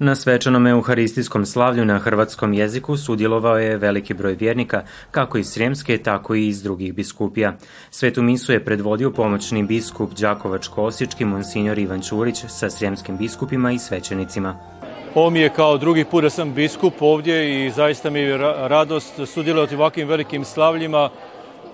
Na svečanom euharistijskom slavlju na hrvatskom jeziku sudjelovao je veliki broj vjernika, kako iz Srijemske, tako i iz drugih biskupija. Svetu misu je predvodio pomoćni biskup Đakovačko-Osječki Monsignor Ivan Čurić sa srijemskim biskupima i svećenicima. Ovo mi je kao drugi put da sam biskup ovdje i zaista mi je radost sudjelovati u ovakvim velikim slavljima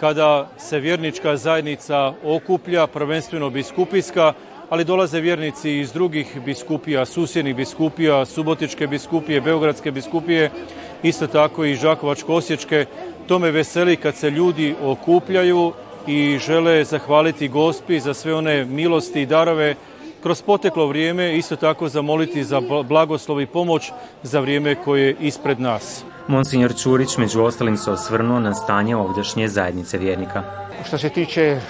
kada se vjernička zajednica okuplja, prvenstveno biskupijska, ali dolaze vjernici iz drugih biskupija, susjednih biskupija, Subotičke biskupije, Beogradske biskupije, isto tako i Žakovačko-Osječke. To me veseli kad se ljudi okupljaju i žele zahvaliti gospi za sve one milosti i darove kroz poteklo vrijeme, isto tako zamoliti za blagoslov i pomoć za vrijeme koje je ispred nas. Monsignor Čurić među ostalim se osvrnuo na stanje ovdašnje zajednice vjernika. Što se tiče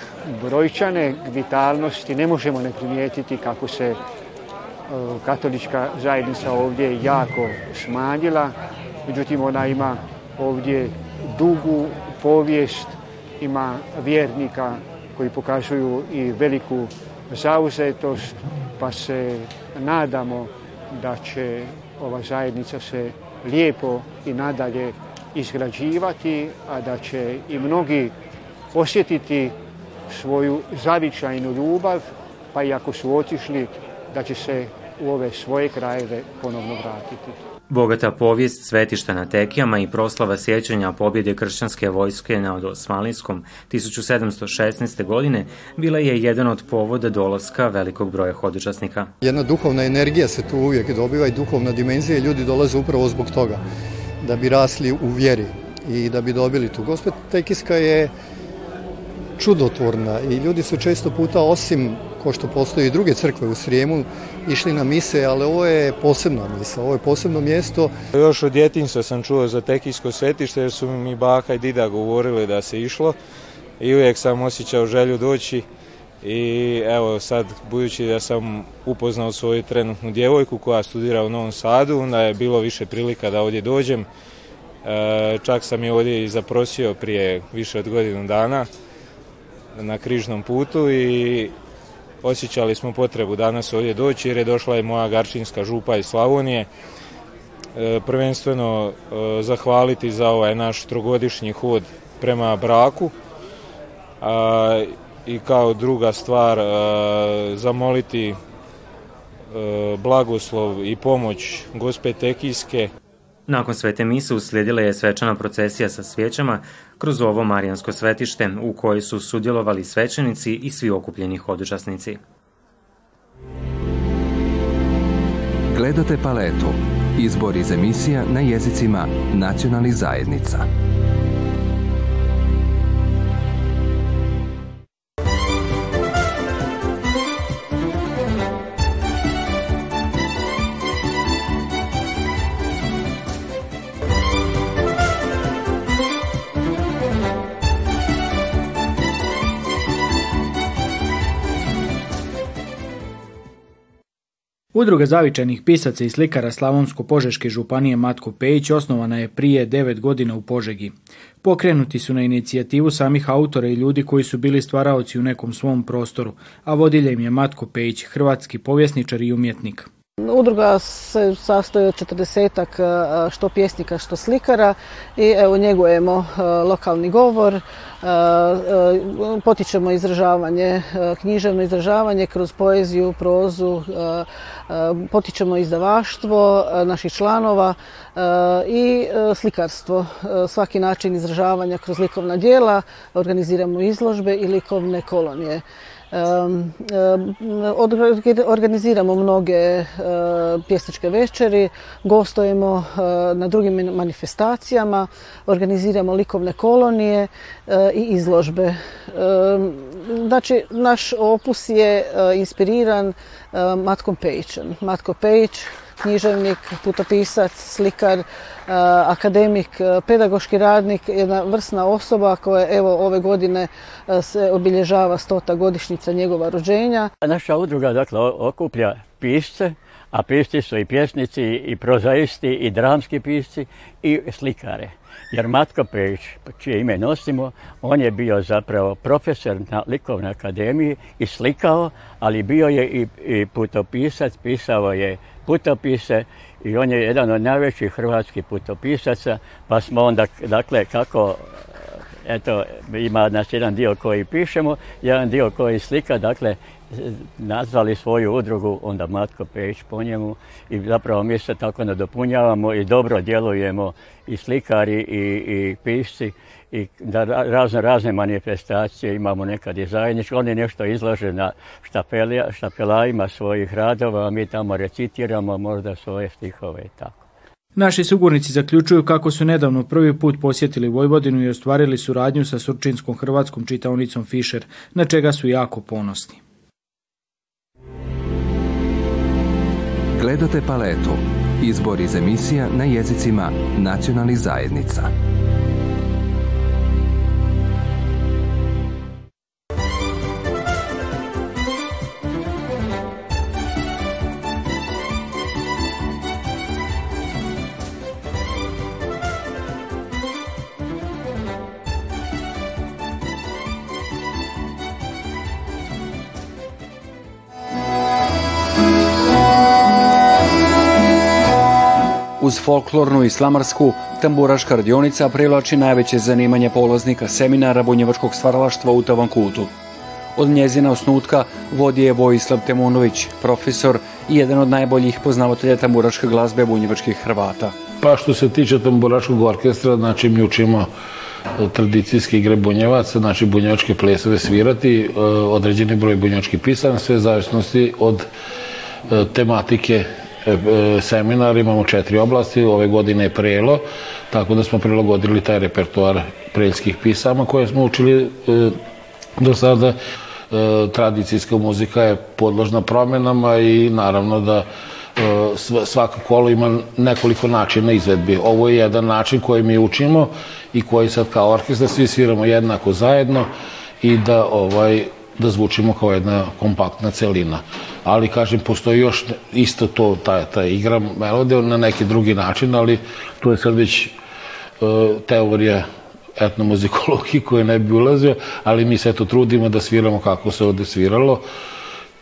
brojčane vitalnosti, ne možemo ne primijetiti kako se e, katolička zajednica ovdje jako smanjila, međutim ona ima ovdje dugu povijest, ima vjernika koji pokazuju i veliku zauzetost, pa se nadamo da će ova zajednica se lijepo i nadalje izgrađivati, a da će i mnogi osjetiti svoju zavičajnu ljubav, pa i ako su otišli, da će se u ove svoje krajeve ponovno vratiti. Bogata povijest svetišta na tekijama i proslava sjećanja pobjede kršćanske vojske na Osmalinskom 1716. godine bila je jedan od povoda dolaska velikog broja hodočasnika. Jedna duhovna energija se tu uvijek dobiva i duhovna dimenzija ljudi dolaze upravo zbog toga da bi rasli u vjeri i da bi dobili tu. Gospet Tekijska je čudotvorna i ljudi su često puta osim ko što postoji i druge crkve u Srijemu išli na mise, ali ovo je posebna misa, ovo je posebno mjesto. Još od djetinjstva sam čuo za Tekijsko svetište jer su mi baka i dida govorili da se išlo i uvijek sam osjećao želju doći i evo sad budući da sam upoznao svoju trenutnu djevojku koja studira u Novom Sadu, onda je bilo više prilika da ovdje dođem. E, čak sam je ovdje i zaprosio prije više od godinu dana na križnom putu i osjećali smo potrebu danas ovdje doći jer je došla i moja Garčinska župa iz Slavonije. E, prvenstveno e, zahvaliti za ovaj naš trogodišnji hod prema braku i kao druga stvar e, zamoliti blagoslov i pomoć gospe Tekijske nakon svete mise uslijedila je svečana procesija sa svijećama kroz ovo Marijansko svetište u kojoj su sudjelovali svećenici i svi okupljeni hodočasnici. Gledate paletu. Izbor iz emisija na jezicima nacionalnih zajednica. Udruga zavičajnih pisaca i slikara Slavonsko-Požeške županije Matko Pejić osnovana je prije devet godina u Požegi. Pokrenuti su na inicijativu samih autora i ljudi koji su bili stvaraoci u nekom svom prostoru, a vodilje im je Matko Pejić, hrvatski povjesničar i umjetnik. Udruga se sastoji od četrdesetak e, što pjesnika što slikara i evo njegujemo e, lokalni govor, e, potičemo izražavanje, književno izražavanje kroz poeziju, prozu, potičemo izdavaštvo naših članova i slikarstvo, svaki način izražavanja kroz likovna djela, organiziramo izložbe i likovne kolonije. Organiziramo mnoge e, pjesničke večeri, gostujemo e, na drugim manifestacijama, organiziramo likovne kolonije e, i izložbe. Znači, naš opus je inspiriran Matkom Pejićem. Matko Pejić književnik, putopisac, slikar, e, akademik, e, pedagoški radnik, jedna vrsna osoba koja evo ove godine e, se obilježava stota godišnjica njegova rođenja. Naša udruga dakle okuplja pisce, a pisci su i pjesnici, i prozaisti, i dramski pisci, i slikare. Jer Matko Pejić, čije ime nosimo, on je bio zapravo profesor na likovnoj akademiji i slikao, ali bio je i, i putopisac, pisao je putopise i on je jedan od najvećih hrvatskih putopisaca, pa smo onda, dakle, kako eto, ima nas jedan dio koji pišemo, jedan dio koji slika, dakle, nazvali svoju udrugu, onda Matko Pejić po njemu i zapravo mi se tako nadopunjavamo i dobro djelujemo i slikari i, i pisci i da razne, razne manifestacije imamo nekad i zajedničko. Oni nešto izlaže na štapelajima svojih radova, a mi tamo recitiramo možda svoje stihove i tako. Naši sugurnici zaključuju kako su nedavno prvi put posjetili Vojvodinu i ostvarili suradnju sa Surčinskom hrvatskom čitaonicom Fischer, na čega su jako ponosni. Gledate paletu. Izbor emisija na jezicima nacionalnih zajednica. Uz folklornu i slamarsku, tamburaška radionica privlači najveće zanimanje polaznika seminara bunjevačkog stvaralaštva u Tavankutu. Od njezina osnutka vodi je Vojislav Temunović, profesor i jedan od najboljih poznavatelja tamburaške glazbe bunjevačkih Hrvata. Pa što se tiče tamburaškog orkestra, znači mi učimo e, tradicijske igre bunjevaca, znači bunjevačke plesove svirati, e, određeni broj bunjevačkih pisana, sve zavisnosti od e, tematike E, e, seminar, imamo četiri oblasti, ove godine je prelo, tako da smo prilagodili taj repertoar preljskih pisama koje smo učili e, do sada. Tradicijska muzika je podložna promjenama i naravno da svako kolo ima nekoliko načina izvedbi. Ovo je jedan način koji mi učimo i koji sad kao orkestra svi sviramo jednako zajedno i da ovaj da zvučimo kao jedna kompaktna celina. Ali, kažem, postoji još isto to, ta, ta igra melodija na neki drugi način, ali tu je sad već uh, teorija etnomuzikologije koja ne bi ulazio, ali mi se to trudimo da sviramo kako se ovde sviralo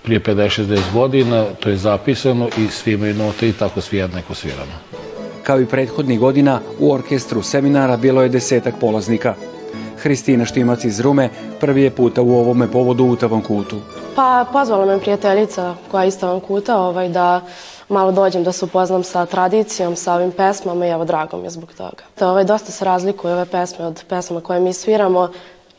prije 50-60 godina, to je zapisano i svi imaju note i tako svi jednako sviramo. Kao i prethodnih godina, u orkestru seminara bilo je desetak polaznika – Hristina Štimac iz Rume prvi je puta u ovome povodu u Tavom kutu. Pa pozvala me prijateljica koja je iz Tavom kuta ovaj, da malo dođem da se upoznam sa tradicijom, sa ovim pesmama i evo drago mi je zbog toga. To, ovaj, dosta se razlikuje ove pesme od pesma koje mi sviramo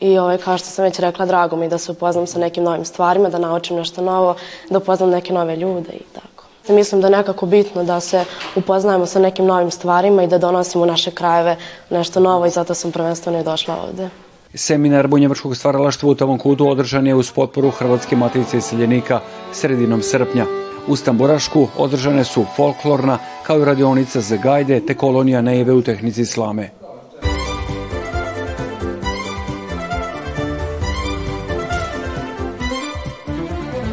i ovaj, kao što sam već rekla, drago mi da se upoznam sa nekim novim stvarima, da naučim nešto novo, da upoznam neke nove ljude i tako. Mislim da je nekako bitno da se upoznajemo sa nekim novim stvarima i da donosimo u naše krajeve nešto novo i zato sam prvenstveno i došla ovdje. Seminar bunjevačkog stvaralaštva u Tavom kudu održan je uz potporu Hrvatske matice iseljenika sredinom srpnja. U Stamborašku održane su folklorna kao i radionica za gajde te kolonija nejeve u tehnici slame.